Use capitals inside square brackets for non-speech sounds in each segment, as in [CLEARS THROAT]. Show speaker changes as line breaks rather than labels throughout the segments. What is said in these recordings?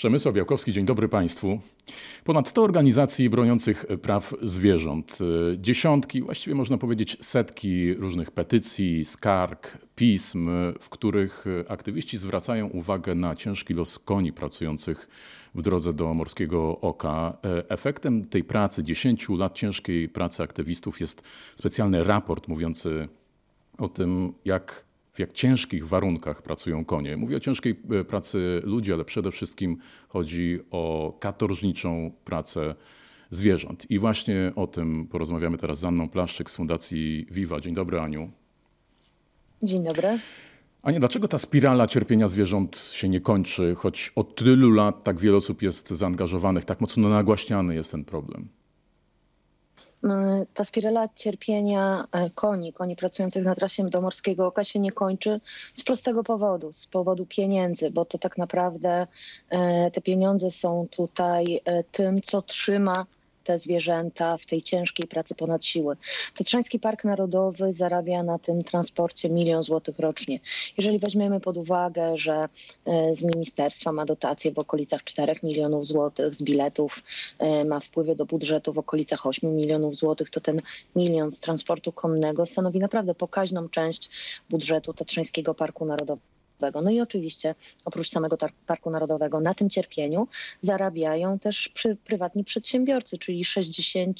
Przemysław Białkowski, dzień dobry Państwu. Ponad 100 organizacji broniących praw zwierząt, dziesiątki, właściwie można powiedzieć setki różnych petycji, skarg, pism, w których aktywiści zwracają uwagę na ciężki los koni pracujących w drodze do Morskiego Oka. Efektem tej pracy, 10 lat ciężkiej pracy aktywistów jest specjalny raport mówiący o tym, jak w jak ciężkich warunkach pracują konie. Mówię o ciężkiej e, pracy ludzi, ale przede wszystkim chodzi o katorżniczą pracę zwierząt. I właśnie o tym porozmawiamy teraz z Anną Plaszczyk z Fundacji Viva. Dzień dobry, Aniu.
Dzień dobry.
Ania, dlaczego ta spirala cierpienia zwierząt się nie kończy, choć od tylu lat tak wiele osób jest zaangażowanych, tak mocno nagłaśniany jest ten problem?
E, ta spirala cierpienia e, koni, koni pracujących na trasie do Morskiego Oka się nie kończy z prostego powodu, z powodu pieniędzy, bo to tak naprawdę e, te pieniądze są tutaj tym, co trzyma te zwierzęta w tej ciężkiej pracy ponad siły. Tatrzański Park Narodowy zarabia na tym transporcie milion złotych rocznie. Jeżeli weźmiemy pod uwagę, że e, z ministerstwa ma dotacje w okolicach 4 milionów złotych, z biletów e, ma wpływy do budżetu w okolicach 8 milionów złotych, to ten milion z transportu konnego stanowi naprawdę pokaźną część budżetu Tatrzańskiego Parku Narodowego. No i oczywiście oprócz samego Parku Narodowego na tym cierpieniu zarabiają też przy, prywatni przedsiębiorcy, czyli 60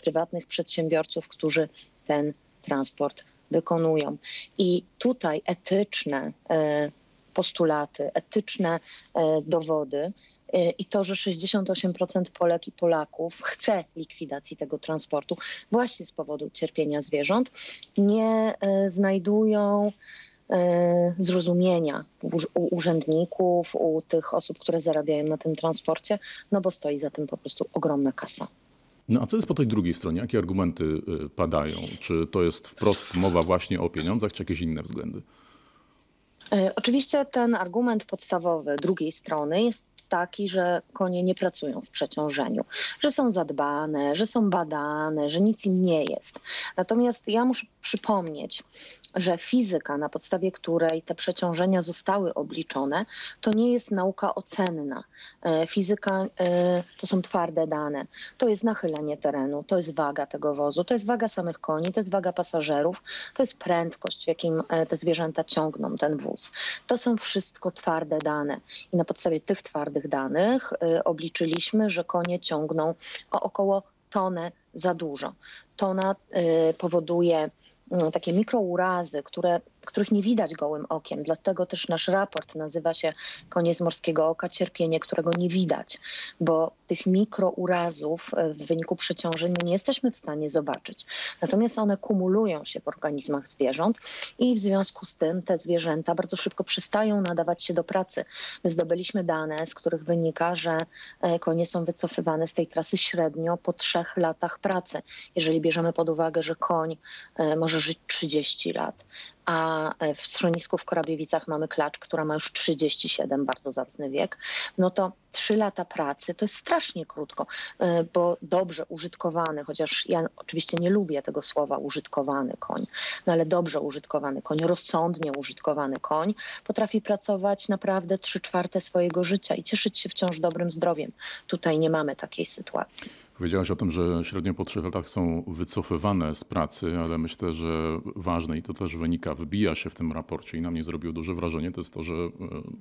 prywatnych przedsiębiorców, którzy ten transport wykonują. I tutaj etyczne e, postulaty, etyczne e, dowody e, i to, że 68% Polek i Polaków chce likwidacji tego transportu właśnie z powodu cierpienia zwierząt, nie znajdują zrozumienia u urzędników, u tych osób, które zarabiają na tym transporcie, no bo stoi za tym po prostu ogromna kasa.
No a co jest po tej drugiej stronie? Jakie argumenty y, padają? Czy to jest wprost mowa właśnie o pieniądzach, czy jakieś inne względy?
E, oczywiście ten argument podstawowy drugiej strony jest taki, że konie nie pracują w przeciążeniu, że są zadbane, że są badane, że nic im nie jest. Natomiast ja muszę przypomnieć, że fizyka, na podstawie której te przeciążenia zostały obliczone, to nie jest nauka ocenna. E, fizyka e, to są twarde dane. To jest nachylenie terenu, to jest waga tego wozu, to jest waga samych koni, to jest waga pasażerów, to jest prędkość, w jakim e, te zwierzęta ciągną ten wóz. To są wszystko twarde dane. I na podstawie tych twardych danych obliczyliśmy, że konie ciągną o około tonę za dużo. Tona powoduje Mm, takie mikrourazy, które, których nie widać gołym okiem. Dlatego też nasz raport nazywa się Koniec Morskiego Oka, cierpienie, którego nie widać, bo tych mikrourazów e, w wyniku przeciążenia nie jesteśmy w stanie zobaczyć. Natomiast one kumulują się w organizmach zwierząt i w związku z tym te zwierzęta bardzo szybko przestają nadawać się do pracy. My zdobyliśmy dane, z których wynika, że e, konie są wycofywane z tej trasy średnio po trzech latach pracy. Jeżeli bierzemy pod uwagę, że koń e, może żyć 30 lat, a w schronisku w Korabiewicach mamy klacz, która ma już 37, bardzo zacny wiek, no to 3 lata pracy to jest strasznie krótko, e, bo dobrze użytkowany, chociaż ja oczywiście nie lubię tego słowa użytkowany koń, no ale dobrze użytkowany koń, rozsądnie użytkowany koń potrafi pracować naprawdę 3 czwarte swojego życia i cieszyć się wciąż dobrym zdrowiem. Tutaj nie mamy takiej sytuacji.
Powiedziałaś o tym, że średnio po trzech latach są wycofywane z pracy, ale myślę, że ważne i to też wynika, wybija się w tym raporcie i na mnie zrobiło duże wrażenie, to jest to, że e,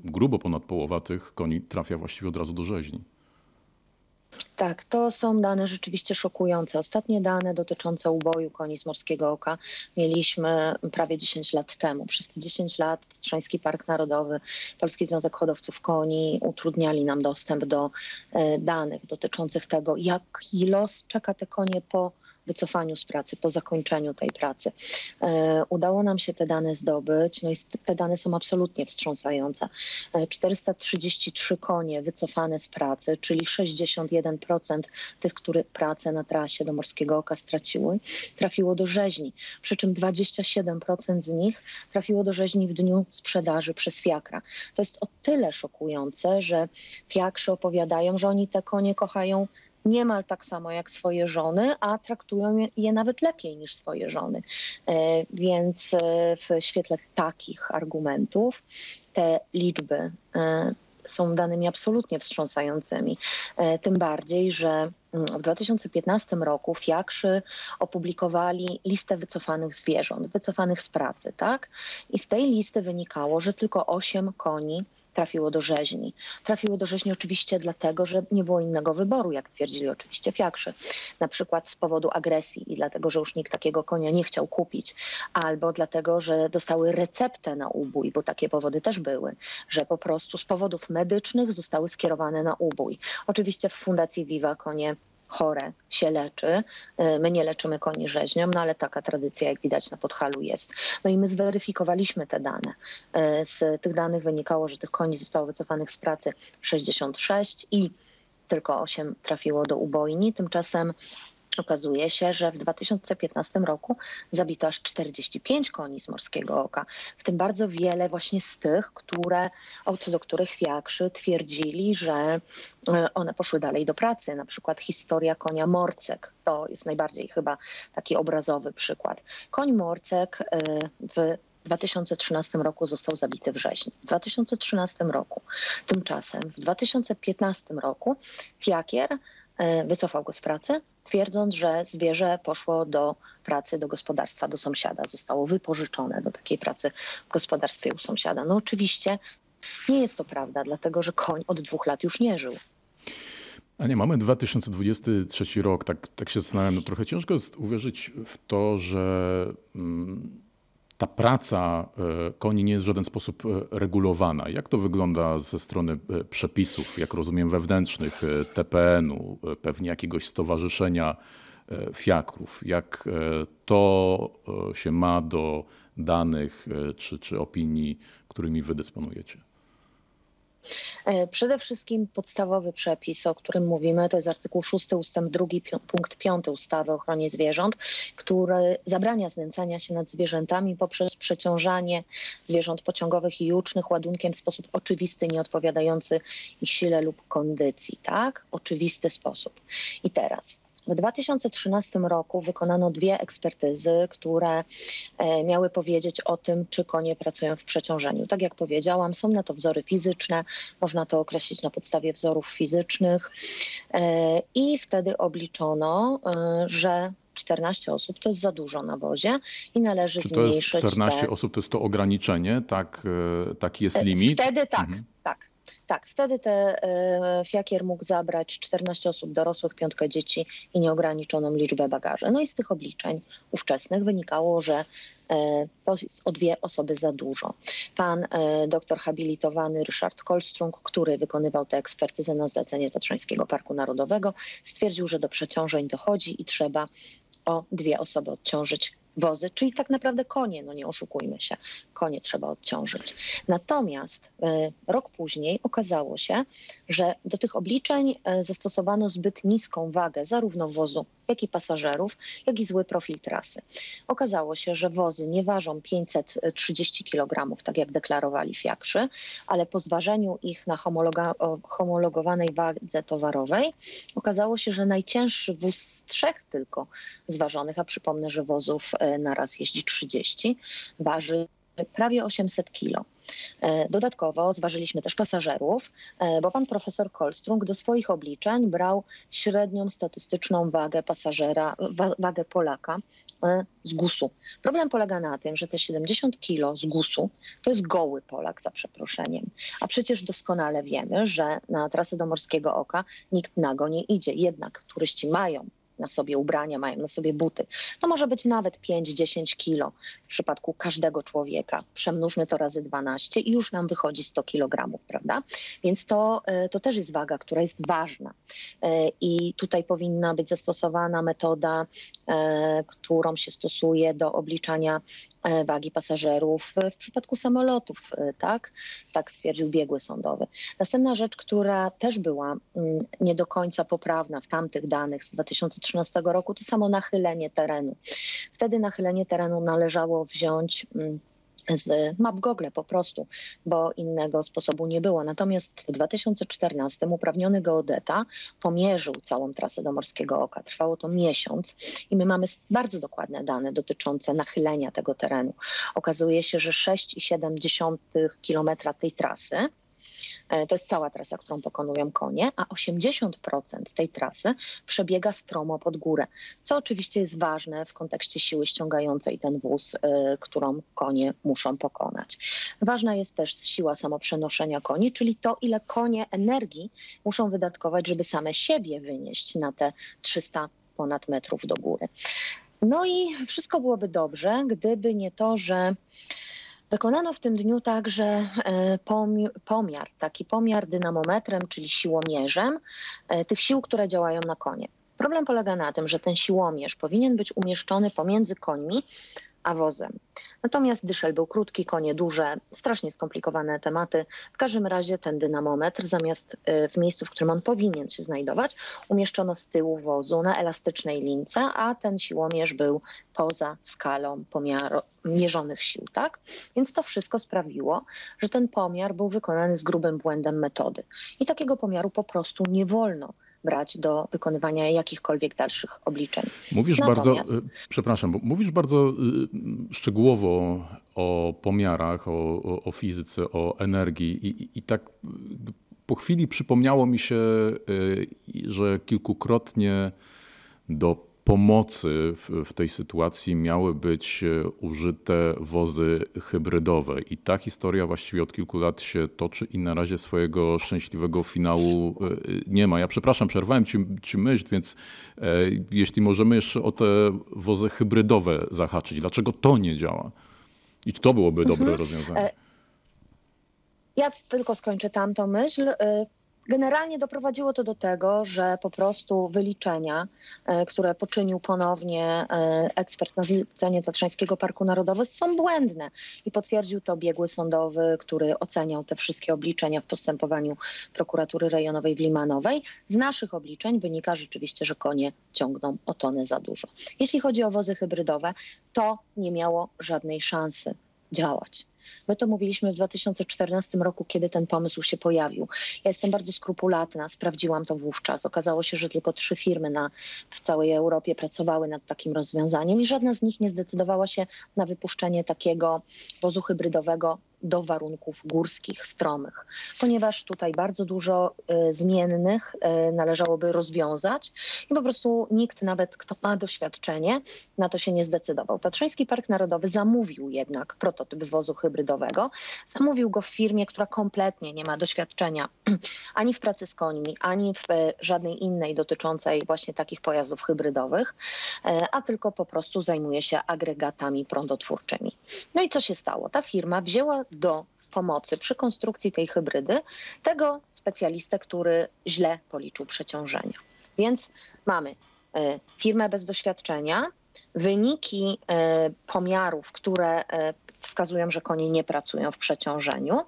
grubo ponad połowa tych koni trafia właściwie od razu do rzeźni.
Tak, to są dane rzeczywiście szokujące. Ostatnie dane dotyczące uboju koni z Morskiego Oka mieliśmy prawie 10 lat temu. Przez te 10 lat Trzański Park Narodowy, Polski Związek Hodowców Koni utrudniali nam dostęp do e, danych dotyczących tego, jaki los czeka te konie po wycofaniu z pracy, po zakończeniu tej pracy. E, udało nam się te dane zdobyć, no i te dane są absolutnie wstrząsające. 433 e, konie wycofane z pracy, czyli 61% tych, które pracę na trasie do Morskiego Oka straciły, trafiło do rzeźni. Przy czym 27% z nich trafiło do rzeźni w dniu sprzedaży przez fiakra. To jest o tyle szokujące, że fiakrzy opowiadają, że oni te konie kochają niemal tak samo jak swoje żony, a traktują je nawet lepiej niż swoje żony. E, więc e, w świetle takich argumentów te liczby e, są danymi absolutnie wstrząsającymi. Tym bardziej, że w 2015 roku Fiakrzy opublikowali listę wycofanych zwierząt, wycofanych z pracy, tak? I z tej listy wynikało, że tylko 8 koni trafiło do rzeźni. Trafiło do rzeźni oczywiście dlatego, że nie było innego wyboru, jak twierdzili oczywiście Fiakrzy. Na przykład z powodu agresji i dlatego, że już nikt takiego konia nie chciał kupić, albo dlatego, że dostały receptę na ubój, bo takie powody też były, że po prostu z powodów medycznych zostały skierowane na ubój. Oczywiście w Fundacji Viva konie chore się leczy. Y, my nie leczymy koni rzeźnią, no ale taka tradycja, jak widać na Podhalu jest. No i my zweryfikowaliśmy te dane. Y, z tych danych wynikało, że tych koni zostało wycofanych z pracy 66 i tylko 8 trafiło do ubojni. Tymczasem Okazuje się, że w 2015 roku zabito aż 45 koni z Morskiego Oka, w tym bardzo wiele właśnie z tych, które, co do których fiakrzy twierdzili, że e, one poszły dalej do pracy. Na przykład historia konia Morcek, to jest najbardziej chyba taki obrazowy przykład. Koń Morcek e, w 2013 roku został zabity w rzeźni. W 2013 roku. Tymczasem w 2015 roku Fiakier wycofał go z pracy, twierdząc, że zwierzę poszło do pracy do gospodarstwa, do sąsiada, zostało wypożyczone do takiej pracy w gospodarstwie u sąsiada. No oczywiście nie jest to prawda, dlatego że koń od dwóch lat już nie żył.
A nie, mamy 2023 rok, tak, tak się zastanawiam, no trochę ciężko jest uwierzyć w to, że mm, ta praca e, koni nie jest w żaden sposób e, regulowana. Jak to wygląda ze strony e, przepisów, jak rozumiem, wewnętrznych TPN-u, pewnie jakiegoś stowarzyszenia fiakrów? Jak to się ma do danych czy, czy opinii, którymi wy dysponujecie?
E, przede wszystkim podstawowy przepis, o którym mówimy, to jest artykuł 6 ustęp 2 punkt 5 ustawy o ochronie zwierząt, który zabrania znęcania się nad zwierzętami poprzez przeciążanie zwierząt pociągowych i jucznych ładunkiem w sposób oczywisty, nieodpowiadający ich sile lub kondycji. Tak? Oczywisty sposób. I teraz w 2013 roku wykonano dwie ekspertyzy, które e, miały powiedzieć o tym, czy konie pracują w przeciążeniu. Tak jak powiedziałam, są na to wzory fizyczne, można to określić na podstawie wzorów fizycznych e, i wtedy obliczono, e, że 14 osób to jest za dużo na wozie i należy
Czy
to zmniejszyć.
Jest 14 te... osób to jest to ograniczenie, tak, taki jest limit?
Wtedy tak, mhm. tak. Tak, wtedy te e, Fiakier mógł zabrać 14 osób dorosłych, piątkę dzieci i nieograniczoną liczbę bagaży. No i z tych obliczeń ówczesnych wynikało, że e, to jest o dwie osoby za dużo. Pan e, doktor habilitowany Ryszard Kolstrung, który wykonywał tę ekspertyzę na zlecenie Tatrzańskiego Parku Narodowego, stwierdził, że do przeciążeń dochodzi i trzeba o dwie osoby odciążyć wozy, czyli tak naprawdę konie, no nie oszukujmy się, konie trzeba odciążyć. Natomiast e, rok później okazało się, że do tych obliczeń e, zastosowano zbyt niską wagę zarówno wozu, jak i pasażerów, jak i zły profil trasy. Okazało się, że wozy nie ważą 530 kg, tak jak deklarowali fiakrzy, ale po zważeniu ich na homologowanej wadze towarowej okazało się, że najcięższy wóz z trzech tylko zważonych, a przypomnę, że wozów e, na raz jeździ 30, waży prawie 800 kilo. E, dodatkowo zważyliśmy też pasażerów, e, bo pan profesor Kolstrung do swoich obliczeń brał średnią statystyczną wagę pasażera, wagę Polaka e, z gusu. Problem polega na tym, że te 70 kilo z gusu to jest goły Polak za przeproszeniem. A przecież doskonale wiemy, że na trasę do Morskiego Oka nikt nago nie idzie. Jednak turyści mają na sobie ubrania, mają na sobie buty. To może być nawet 5-10 kilo w przypadku każdego człowieka. Przemnóżmy to razy 12 i już nam wychodzi 100 kilogramów, prawda? Więc to, e, to też jest waga, która jest ważna. E, I tutaj powinna być zastosowana metoda, e, którą się stosuje do obliczania wagi pasażerów w przypadku samolotów, tak? Tak stwierdził biegły sądowy. Następna rzecz, która też była mm, nie do końca poprawna w tamtych danych z 2013 2013 roku, to samo nachylenie terenu. Wtedy nachylenie terenu należało wziąć mm, z map Google po prostu, bo innego sposobu nie było. Natomiast w 2014 uprawniony geodeta pomierzył całą trasę do Morskiego Oka. Trwało to miesiąc i my mamy bardzo dokładne dane dotyczące nachylenia tego terenu. Okazuje się, że 6,7 km tej trasy to jest cała trasa, którą pokonują konie, a 80% tej trasy przebiega stromo pod górę, co oczywiście jest ważne w kontekście siły ściągającej ten wóz, e, którą konie muszą pokonać. Ważna jest też siła samoprzenoszenia koni, czyli to, ile konie energii muszą wydatkować, żeby same siebie wynieść na te 300 ponad metrów do góry. No i wszystko byłoby dobrze, gdyby nie to, że Wykonano w tym dniu także e, pomiar, taki pomiar dynamometrem, czyli siłomierzem e, tych sił, które działają na konie. Problem polega na tym, że ten siłomierz powinien być umieszczony pomiędzy końmi a wozem. Natomiast dyszel był krótki, konie duże, strasznie skomplikowane tematy. W każdym razie ten dynamometr zamiast y, w miejscu, w którym on powinien się znajdować, umieszczono z tyłu wozu na elastycznej lince, a ten siłomierz był poza skalą pomiaru, mierzonych sił, tak? Więc to wszystko sprawiło, że ten pomiar był wykonany z grubym błędem metody. I takiego pomiaru po prostu nie wolno brać do wykonywania jakichkolwiek dalszych obliczeń.
Mówisz Natomiast... bardzo, przepraszam, bo mówisz bardzo y, szczegółowo o pomiarach, o, o, o fizyce, o energii i, i, tak po chwili przypomniało mi się, y, że kilkukrotnie do pomocy w, w tej sytuacji miały być e, użyte wozy hybrydowe. I ta historia właściwie od kilku lat się toczy i na razie swojego szczęśliwego finału e, nie ma. Ja przepraszam, przerwałem ci, ci myśl, więc e, jeśli możemy jeszcze o te wozy hybrydowe zahaczyć. Dlaczego to nie działa? I to byłoby mhm. dobre rozwiązanie?
Ja tylko skończę tamtą myśl. Generalnie doprowadziło to do tego, że po prostu wyliczenia, e, które poczynił ponownie e, ekspert na zlecenie Tatrzańskiego Parku Narodowego są błędne i potwierdził to biegły sądowy, który oceniał te wszystkie obliczenia w postępowaniu prokuratury rejonowej w Limanowej. Z naszych obliczeń wynika rzeczywiście, że konie ciągną o tonę za dużo. Jeśli chodzi o wozy hybrydowe, to nie miało żadnej szansy działać. My to mówiliśmy w 2014 roku, kiedy ten pomysł się pojawił. Ja jestem bardzo skrupulatna, sprawdziłam to wówczas. Okazało się, że tylko trzy firmy na, w całej Europie pracowały nad takim rozwiązaniem i żadna z nich nie zdecydowała się na wypuszczenie takiego wozu hybrydowego do warunków górskich, stromych, ponieważ tutaj bardzo dużo y, zmiennych y, należałoby rozwiązać i po prostu nikt, nawet kto ma doświadczenie, na to się nie zdecydował. Tatrzański Park Narodowy zamówił jednak prototyp wozu hybrydowego. Zamówił go w firmie, która kompletnie nie ma doświadczenia [CLEARS THROAT] ani w pracy z końmi, ani w y, żadnej innej dotyczącej właśnie takich pojazdów hybrydowych, a tylko po prostu zajmuje się agregatami prądotwórczymi. No i co się stało? Ta firma wzięła do pomocy przy konstrukcji tej hybrydy tego specjalistę, który źle policzył przeciążenia. Więc mamy e, firmę bez doświadczenia, wyniki e, pomiarów, które e, wskazują, że konie nie pracują w przeciążeniu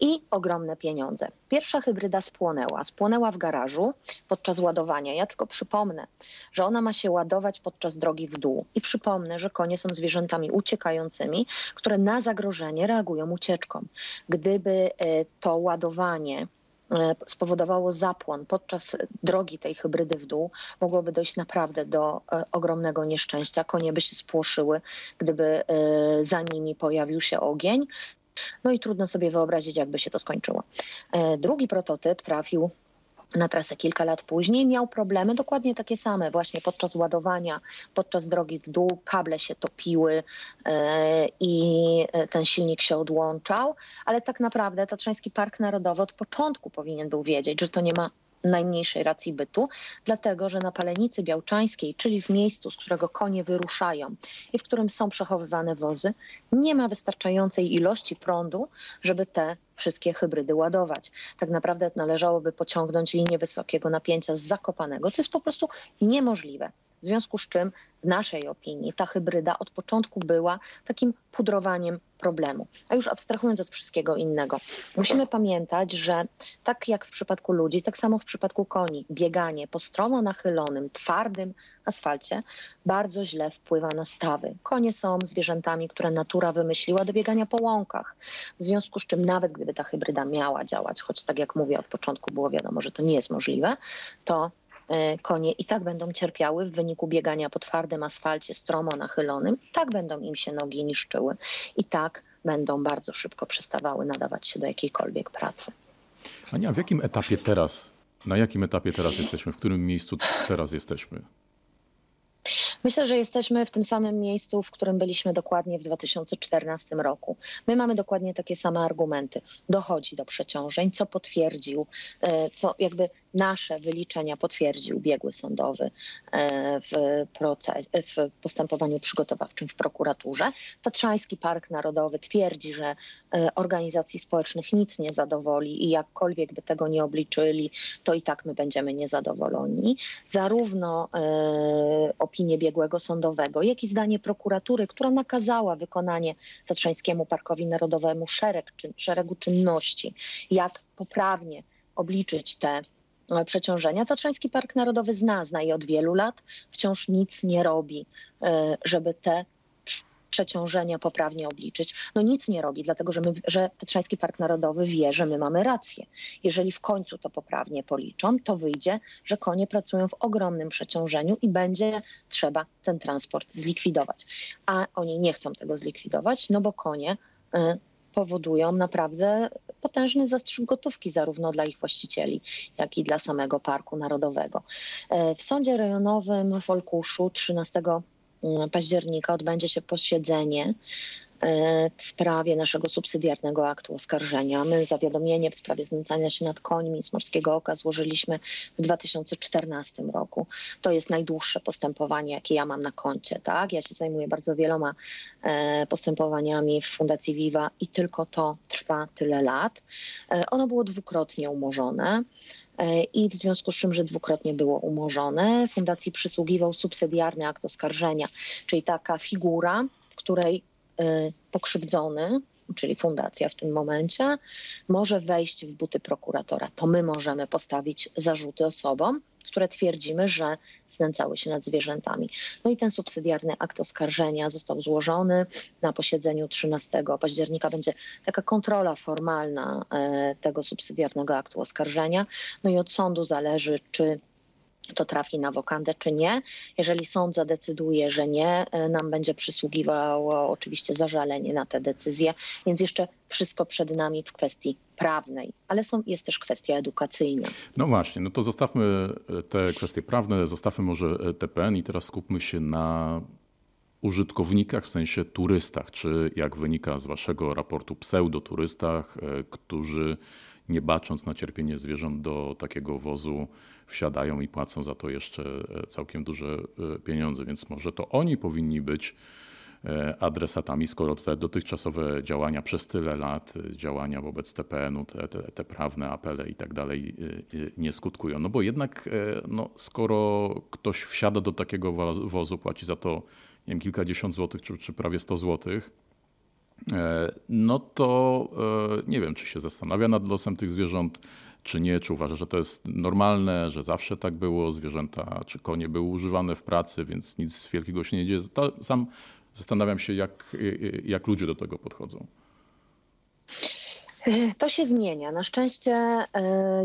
i ogromne pieniądze. Pierwsza hybryda spłonęła. Spłonęła w garażu podczas ładowania. Ja tylko przypomnę, że ona ma się ładować podczas drogi w dół. I przypomnę, że konie są zwierzętami uciekającymi, które na zagrożenie reagują ucieczką. Gdyby e, to ładowanie e, spowodowało zapłon podczas drogi tej hybrydy w dół, mogłoby dojść naprawdę do e, ogromnego nieszczęścia. Konie by się spłoszyły, gdyby za nimi pojawił się ogień. No i trudno sobie wyobrazić, jakby się to skończyło. E, drugi prototyp trafił na trasę kilka lat później. Miał problemy dokładnie takie same, właśnie podczas ładowania, podczas drogi w dół, kable się topiły e, i ten silnik się odłączał, ale tak naprawdę Tatrzański Park Narodowy od początku powinien był wiedzieć, że to nie ma najmniejszej racji bytu, dlatego że na Palenicy Białczańskiej, czyli w miejscu, z którego konie wyruszają i w którym są przechowywane wozy, nie ma wystarczającej ilości prądu, żeby te wszystkie hybrydy ładować. Tak naprawdę należałoby pociągnąć linię wysokiego napięcia z Zakopanego, co jest po prostu niemożliwe. W związku z czym w naszej opinii ta hybryda od początku była takim pudrowaniem problemu. A już abstrahując od wszystkiego innego, musimy pamiętać, że tak jak w przypadku ludzi, tak samo w przypadku koni, bieganie po stromo nachylonym, twardym asfalcie bardzo źle wpływa na stawy. Konie są zwierzętami, które natura wymyśliła do biegania po łąkach. W związku z czym nawet gdyby ta hybryda miała działać, choć tak jak mówię, od początku było wiadomo, że to nie jest możliwe, to konie i tak będą cierpiały w wyniku biegania po twardym asfalcie stromo nachylonym, i tak będą im się nogi niszczyły i tak będą bardzo szybko przestawały nadawać się do jakiejkolwiek pracy.
Ania, w jakim etapie teraz, na jakim etapie teraz jesteśmy, w którym miejscu teraz jesteśmy?
Myślę, że jesteśmy w tym samym miejscu, w którym byliśmy dokładnie w 2014 roku. My mamy dokładnie takie same argumenty. Dochodzi do przeciążeń, co potwierdził, e, co jakby nasze wyliczenia potwierdził biegły sądowy e, w, proces, w postępowaniu przygotowawczym w prokuraturze. Tatrzański Park Narodowy twierdzi, że e, organizacji społecznych nic nie zadowoli i jakkolwiek by tego nie obliczyli, to i tak my będziemy niezadowoleni. Zarówno opinie biegłego sądowego, jak i zdanie prokuratury, która nakazała wykonanie Tatrzańskiemu Parkowi Narodowemu szereg, szeregu czynności, jak poprawnie obliczyć te E, przeciążenia. Tatrzański Park Narodowy zna, zna je od wielu lat, wciąż nic nie robi, e, żeby te przeciążenia poprawnie obliczyć. No nic nie robi, dlatego że, my, że Tatrzański Park Narodowy wie, że my mamy rację. Jeżeli w końcu to poprawnie policzą, to wyjdzie, że konie pracują w ogromnym przeciążeniu i będzie trzeba ten transport zlikwidować. A oni nie chcą tego zlikwidować, no bo konie e, powodują naprawdę potężny zastrzyk gotówki zarówno dla ich właścicieli, jak i dla samego Parku Narodowego. E, w sądzie rejonowym w Olkuszu 13 mm, października odbędzie się posiedzenie E, w sprawie naszego subsydiarnego aktu oskarżenia. My zawiadomienie w sprawie znęcania się nad końmi z Morskiego Oka złożyliśmy w 2014 roku. To jest najdłuższe postępowanie, jakie ja mam na koncie. Tak? Ja się zajmuję bardzo wieloma e, postępowaniami w Fundacji Viva i tylko to trwa tyle lat. E, ono było dwukrotnie umorzone. I w związku z czym, że dwukrotnie było umorzone, fundacji przysługiwał subsydiarny akt oskarżenia, czyli taka figura, w której Y, pokrzywdzony, czyli fundacja w tym momencie, może wejść w buty prokuratora. To my możemy postawić zarzuty osobom, które twierdzimy, że znęcały się nad zwierzętami. No i ten subsydiarny akt oskarżenia został złożony na posiedzeniu 13 października. Będzie taka kontrola formalna e, tego subsydiarnego aktu oskarżenia. No i od sądu zależy, czy to trafi na wokandę czy nie. Jeżeli sąd zadecyduje, że nie, e, nam będzie przysługiwało oczywiście zażalenie na tę decyzję, więc jeszcze wszystko przed nami w kwestii prawnej, ale są, jest też kwestia edukacyjna.
No właśnie, no to zostawmy e, te kwestie prawne, zostawmy może e, TPN i teraz skupmy się na użytkownikach, w sensie turystach, czy jak wynika z waszego raportu pseudoturystach, którzy nie bacząc na cierpienie zwierząt do takiego wozu wsiadają i płacą za to jeszcze e, całkiem duże e, pieniądze, więc może to oni powinni być e, adresatami, skoro te dotychczasowe działania przez tyle lat, działania wobec TPN-u, te, te, te, prawne apele i tak dalej nie skutkują. No bo jednak, no, skoro ktoś wsiada do takiego wozu, płaci za to nie wiem, kilkadziesiąt złotych czy, czy prawie 100 złotych, no to nie wiem, czy się zastanawia nad losem tych zwierząt, czy nie, czy uważa, że to jest normalne, że zawsze tak było, zwierzęta czy konie były używane w pracy, więc nic wielkiego się nie dzieje. Sam zastanawiam się, jak, jak ludzie do tego podchodzą.
To się zmienia. Na szczęście e,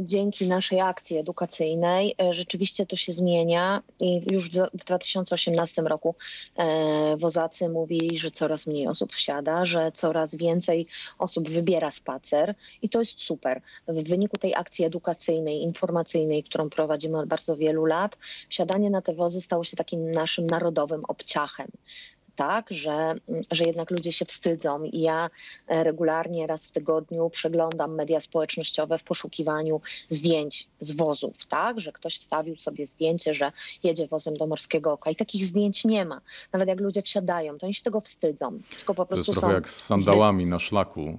dzięki naszej akcji edukacyjnej e, rzeczywiście to się zmienia i już w 2018 roku e, wozacy mówili, że coraz mniej osób wsiada, że coraz więcej osób wybiera spacer i to jest super. W wyniku tej akcji edukacyjnej, informacyjnej, którą prowadzimy od bardzo wielu lat, wsiadanie na te wozy stało się takim naszym narodowym obciachem tak, że, że jednak ludzie się wstydzą i ja e, regularnie raz w tygodniu przeglądam media społecznościowe w poszukiwaniu zdjęć z wozów, tak, że ktoś wstawił sobie zdjęcie, że jedzie wozem do Morskiego Oka i takich zdjęć nie ma. Nawet jak ludzie wsiadają, to oni się tego wstydzą, tylko po prostu
to jest trochę jak z sandałami na szlaku.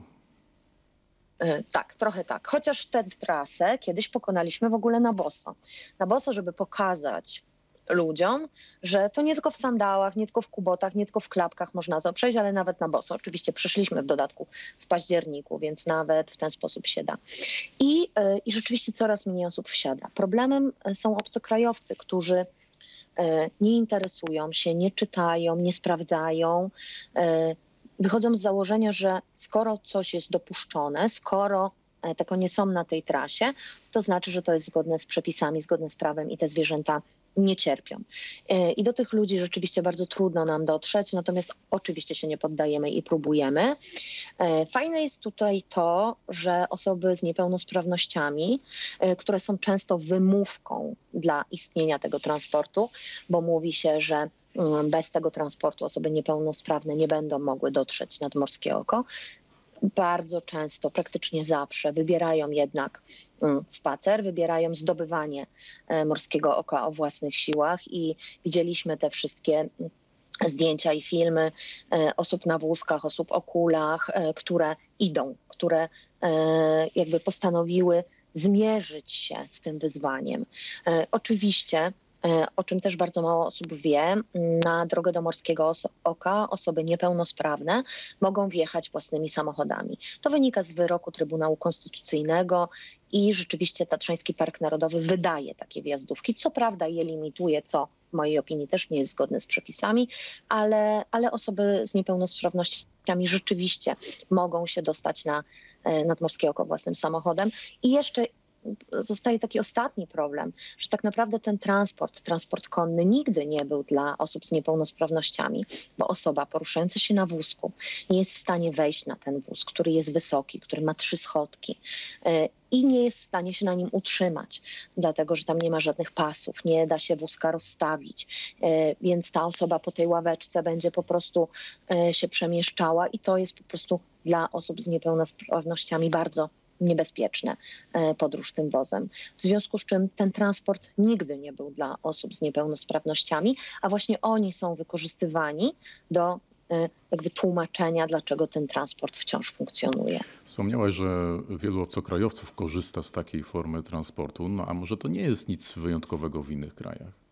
E, tak, trochę tak. Chociaż tę trasę kiedyś pokonaliśmy w ogóle na boso. Na boso, żeby pokazać ludziom, że to nie tylko w sandałach, nie tylko w kubotach, nie tylko w klapkach można to przejść, ale nawet na boso. Oczywiście przeszliśmy w dodatku w październiku, więc nawet w ten sposób się da. I, e, i rzeczywiście coraz mniej osób wsiada. Problemem e, są obcokrajowcy, którzy e, nie interesują się, nie czytają, nie sprawdzają. Wychodzą z założenia, że skoro coś jest dopuszczone, skoro te konie są na tej trasie, to znaczy, że to jest zgodne z przepisami, zgodne z prawem i te zwierzęta nie cierpią. E, I do tych ludzi rzeczywiście bardzo trudno nam dotrzeć, natomiast oczywiście się nie poddajemy i próbujemy. E, fajne jest tutaj to, że osoby z niepełnosprawnościami, e, które są często wymówką dla istnienia tego transportu, bo mówi się, że mm, bez tego transportu osoby niepełnosprawne nie będą mogły dotrzeć nad Morskie Oko bardzo często, praktycznie zawsze wybierają jednak mm, spacer, wybierają zdobywanie e, morskiego oka o własnych siłach i widzieliśmy te wszystkie mm, zdjęcia i filmy e, osób na wózkach, osób o kulach, e, które idą, które jakby postanowiły zmierzyć się z tym wyzwaniem. Oczywiście o czym też bardzo mało osób wie, na drogę do Morskiego Oka osoby niepełnosprawne mogą wjechać własnymi samochodami. To wynika z wyroku Trybunału Konstytucyjnego i rzeczywiście Tatrzański Park Narodowy wydaje takie wjazdówki. Co prawda je limituje, co w mojej opinii też nie jest zgodne z przepisami, ale, ale osoby z niepełnosprawnościami rzeczywiście mogą się dostać na e, nadmorskie oko własnym samochodem. I jeszcze zostaje taki ostatni problem, że tak naprawdę ten transport, transport konny nigdy nie był dla osób z niepełnosprawnościami, bo osoba poruszająca się na wózku nie jest w stanie wejść na ten wóz, który jest wysoki, który ma trzy schodki e, i nie jest w stanie się na nim utrzymać, dlatego że tam nie ma żadnych pasów, nie da się wózka rozstawić, e, więc ta osoba po tej ławeczce będzie po prostu e, się przemieszczała i to jest po prostu dla osób z niepełnosprawnościami bardzo niebezpieczne e, podróż tym wozem. W związku z czym ten transport nigdy nie był dla osób z niepełnosprawnościami, a właśnie oni są wykorzystywani do e, jakby tłumaczenia, dlaczego ten transport wciąż funkcjonuje.
Wspomniałaś, że wielu obcokrajowców korzysta z takiej formy transportu, no a może to nie jest nic wyjątkowego w innych krajach?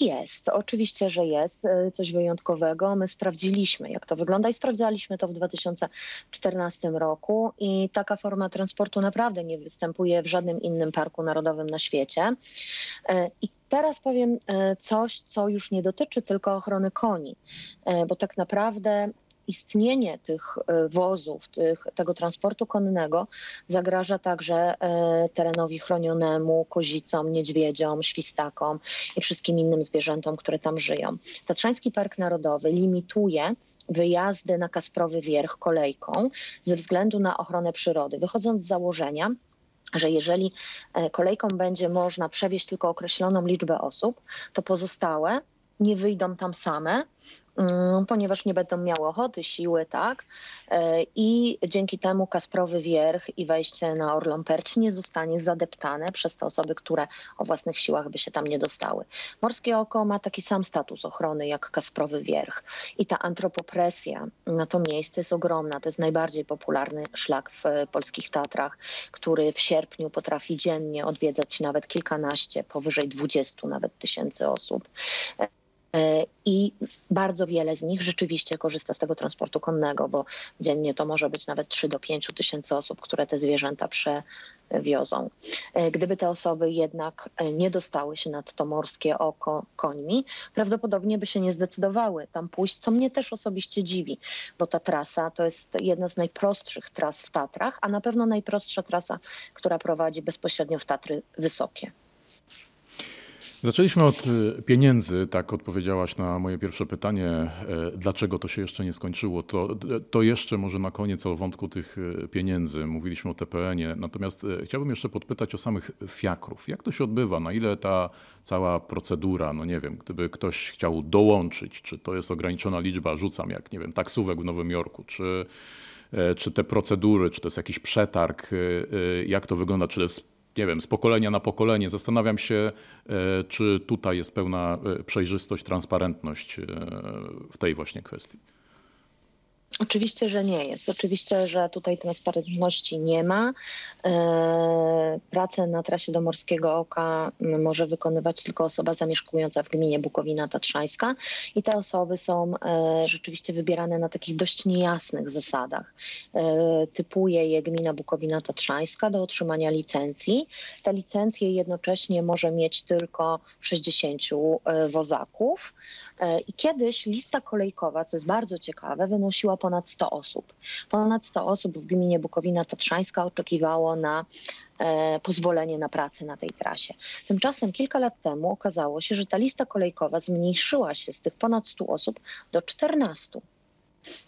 Jest, oczywiście, że jest e, coś wyjątkowego. My sprawdziliśmy, jak to wygląda i sprawdzaliśmy to w 2014 roku i taka forma transportu naprawdę nie występuje w żadnym innym parku narodowym na świecie. E, I teraz powiem e, coś, co już nie dotyczy tylko ochrony koni, bo tak naprawdę istnienie tych e, wozów, tych, tego transportu konnego zagraża także e, terenowi chronionemu, kozicom, niedźwiedziom, świstakom i wszystkim innym zwierzętom, które tam żyją. Tatrzański Park Narodowy limituje wyjazdy na Kasprowy Wierch kolejką ze względu na ochronę przyrody, wychodząc z założenia, że jeżeli e, kolejką będzie można przewieźć tylko określoną liczbę osób, to pozostałe nie wyjdą tam same, ponieważ nie będą miały ochoty, siły, tak? E, I dzięki temu Kasprowy Wierch i wejście na Orlą Perć nie zostanie zadeptane przez te osoby, które o własnych siłach by się tam nie dostały. Morskie Oko ma taki sam status ochrony jak Kasprowy Wierch i ta antropopresja na to miejsce jest ogromna. To jest najbardziej popularny szlak w polskich Tatrach, który w sierpniu potrafi dziennie odwiedzać nawet kilkanaście, powyżej dwudziestu nawet tysięcy osób. E, I bardzo wiele z nich rzeczywiście korzysta z tego transportu konnego, bo dziennie to może być nawet 3 do 5 tysięcy osób, które te zwierzęta przewiozą. E, gdyby te osoby jednak e, nie dostały się nad to morskie oko końmi, prawdopodobnie by się nie zdecydowały tam pójść, co mnie też osobiście dziwi, bo ta trasa to jest jedna z najprostszych tras w Tatrach, a na pewno najprostsza trasa, która prowadzi bezpośrednio w Tatry Wysokie.
Zaczęliśmy od y, pieniędzy, tak odpowiedziałaś na moje pierwsze pytanie, e, dlaczego to się jeszcze nie skończyło. To, to jeszcze może na koniec o wątku tych y, pieniędzy. Mówiliśmy o TPN-ie, natomiast e, chciałbym jeszcze podpytać o samych fiakrów. Jak to się odbywa? Na ile ta cała procedura, no nie wiem, gdyby ktoś chciał dołączyć, czy to jest ograniczona liczba, rzucam jak, nie wiem, taksówek w Nowym Jorku, czy, e, czy te procedury, czy to jest jakiś przetarg, jak to wygląda, czy to jest nie wiem, z pokolenia na pokolenie. Zastanawiam się, e, czy tutaj jest pełna e, przejrzystość, transparentność e, w tej właśnie kwestii.
Oczywiście, że nie jest. Oczywiście, że tutaj transparentności nie ma. E, pracę na trasie do Morskiego Oka może wykonywać tylko osoba zamieszkująca w gminie Bukowina Tatrzańska i te osoby są e, rzeczywiście wybierane na takich dość niejasnych zasadach. E, typuje je gmina Bukowina Tatrzańska do otrzymania licencji. Te licencje jednocześnie może mieć tylko 60 wozaków. I kiedyś lista kolejkowa, co jest bardzo ciekawe, wynosiła ponad 100 osób. Ponad 100 osób w gminie Bukowina Tatrzańska oczekiwało na pozwolenie na pracę na tej trasie. Tymczasem kilka lat temu okazało się, że ta lista kolejkowa zmniejszyła się z tych ponad 100 osób do 14.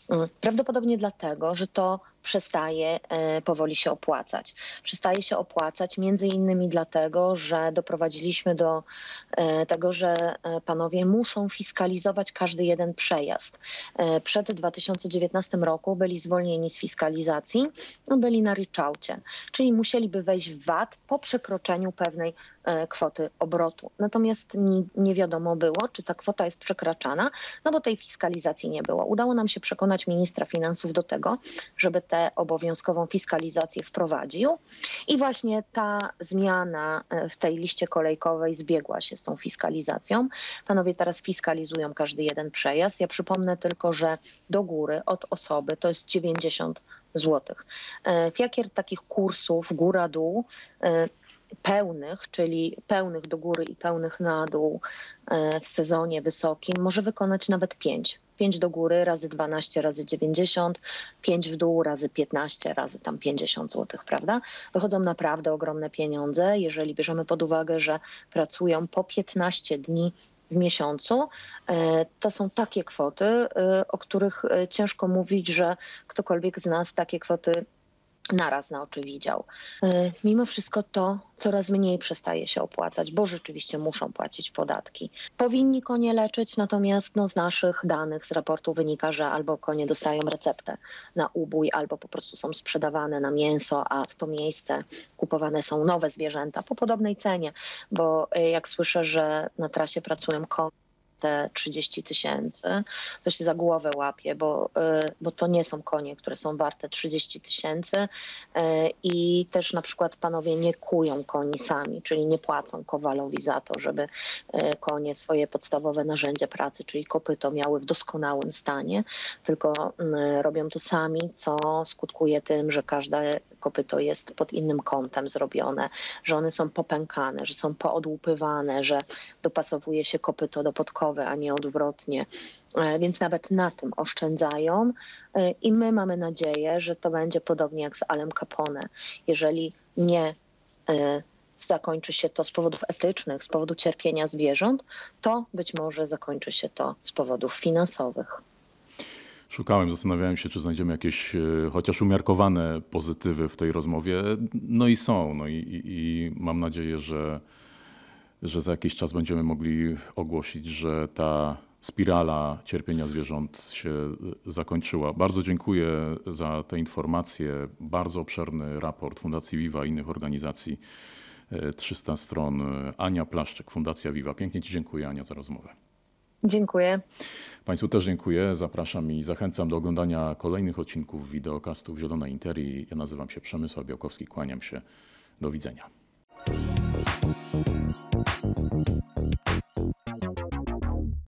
Mm, prawdopodobnie dlatego, że to przestaje e, powoli się opłacać. Przestaje się opłacać między innymi dlatego, że doprowadziliśmy do e, tego, że e, panowie muszą fiskalizować każdy jeden przejazd. Przed 2019 roku byli zwolnieni z fiskalizacji, no, byli na ryczałcie, czyli musieliby wejść w VAT po przekroczeniu pewnej kwoty obrotu. Natomiast nie, nie wiadomo było, czy ta kwota jest przekraczana, no bo tej fiskalizacji nie było. Udało nam się przekonać ministra finansów do tego, żeby te obowiązkową fiskalizację wprowadził. I właśnie ta zmiana e, w tej liście kolejkowej zbiegła się z tą fiskalizacją. Panowie teraz fiskalizują każdy jeden przejazd. Ja przypomnę tylko, że do góry od osoby to jest 90 zł. Jakier takich kursów góra-dół e, pełnych, czyli pełnych do góry i pełnych na dół e, w sezonie wysokim, może wykonać nawet 5. 5 do góry razy 12 razy 90, 5 w dół razy 15 razy tam 50 zł, prawda? Wychodzą naprawdę ogromne pieniądze, jeżeli bierzemy pod uwagę, że pracują po 15 dni w miesiącu, e, to są takie kwoty, e, o których ciężko mówić, że ktokolwiek z nas takie kwoty naraz na oczy widział. E, mimo wszystko to coraz mniej przestaje się opłacać, bo rzeczywiście muszą płacić podatki. Powinni konie leczyć, natomiast no, z naszych danych, z raportu wynika, że albo konie dostają receptę na ubój, albo po prostu są sprzedawane na mięso, a w to miejsce kupowane są nowe zwierzęta po podobnej cenie, bo e, jak słyszę, że na trasie pracują konie, te 30 tysięcy, to się za głowę łapie, bo, y, bo to nie są konie, które są warte 30 tysięcy y, i też na przykład panowie nie kują koni sami, czyli nie płacą kowalowi za to, żeby y, konie swoje podstawowe narzędzie pracy, czyli kopyto miały w doskonałym stanie, tylko robią to sami, co skutkuje tym, że każde kopyto jest pod innym kątem zrobione, że one są popękane, że są poodłupywane, że dopasowuje się kopyto do a nie odwrotnie. E, więc nawet na tym oszczędzają e, i my mamy nadzieję, że to będzie podobnie jak z Alem Capone. Jeżeli nie e, zakończy się to z powodów etycznych, z powodu cierpienia zwierząt, to być może zakończy się to z powodów finansowych.
Szukałem, zastanawiałem się, czy znajdziemy jakieś chociaż umiarkowane pozytywy w tej rozmowie. No i są. No i, i, i mam nadzieję, że, że za jakiś czas będziemy mogli ogłosić, że ta spirala cierpienia zwierząt się zakończyła. Bardzo dziękuję za te informacje. Bardzo obszerny raport Fundacji Viva i innych organizacji. 300 e, stron. Ania Plaszczyk, Fundacja Viva. Pięknie Ci dziękuję, Ania, za rozmowę.
Dziękuję.
Państwu też dziękuję. Zapraszam i zachęcam do oglądania kolejnych odcinków wideokastów Zielona Interi. Ja nazywam się Przemysław Białkowski. Kłaniam się. Do widzenia. Thank you.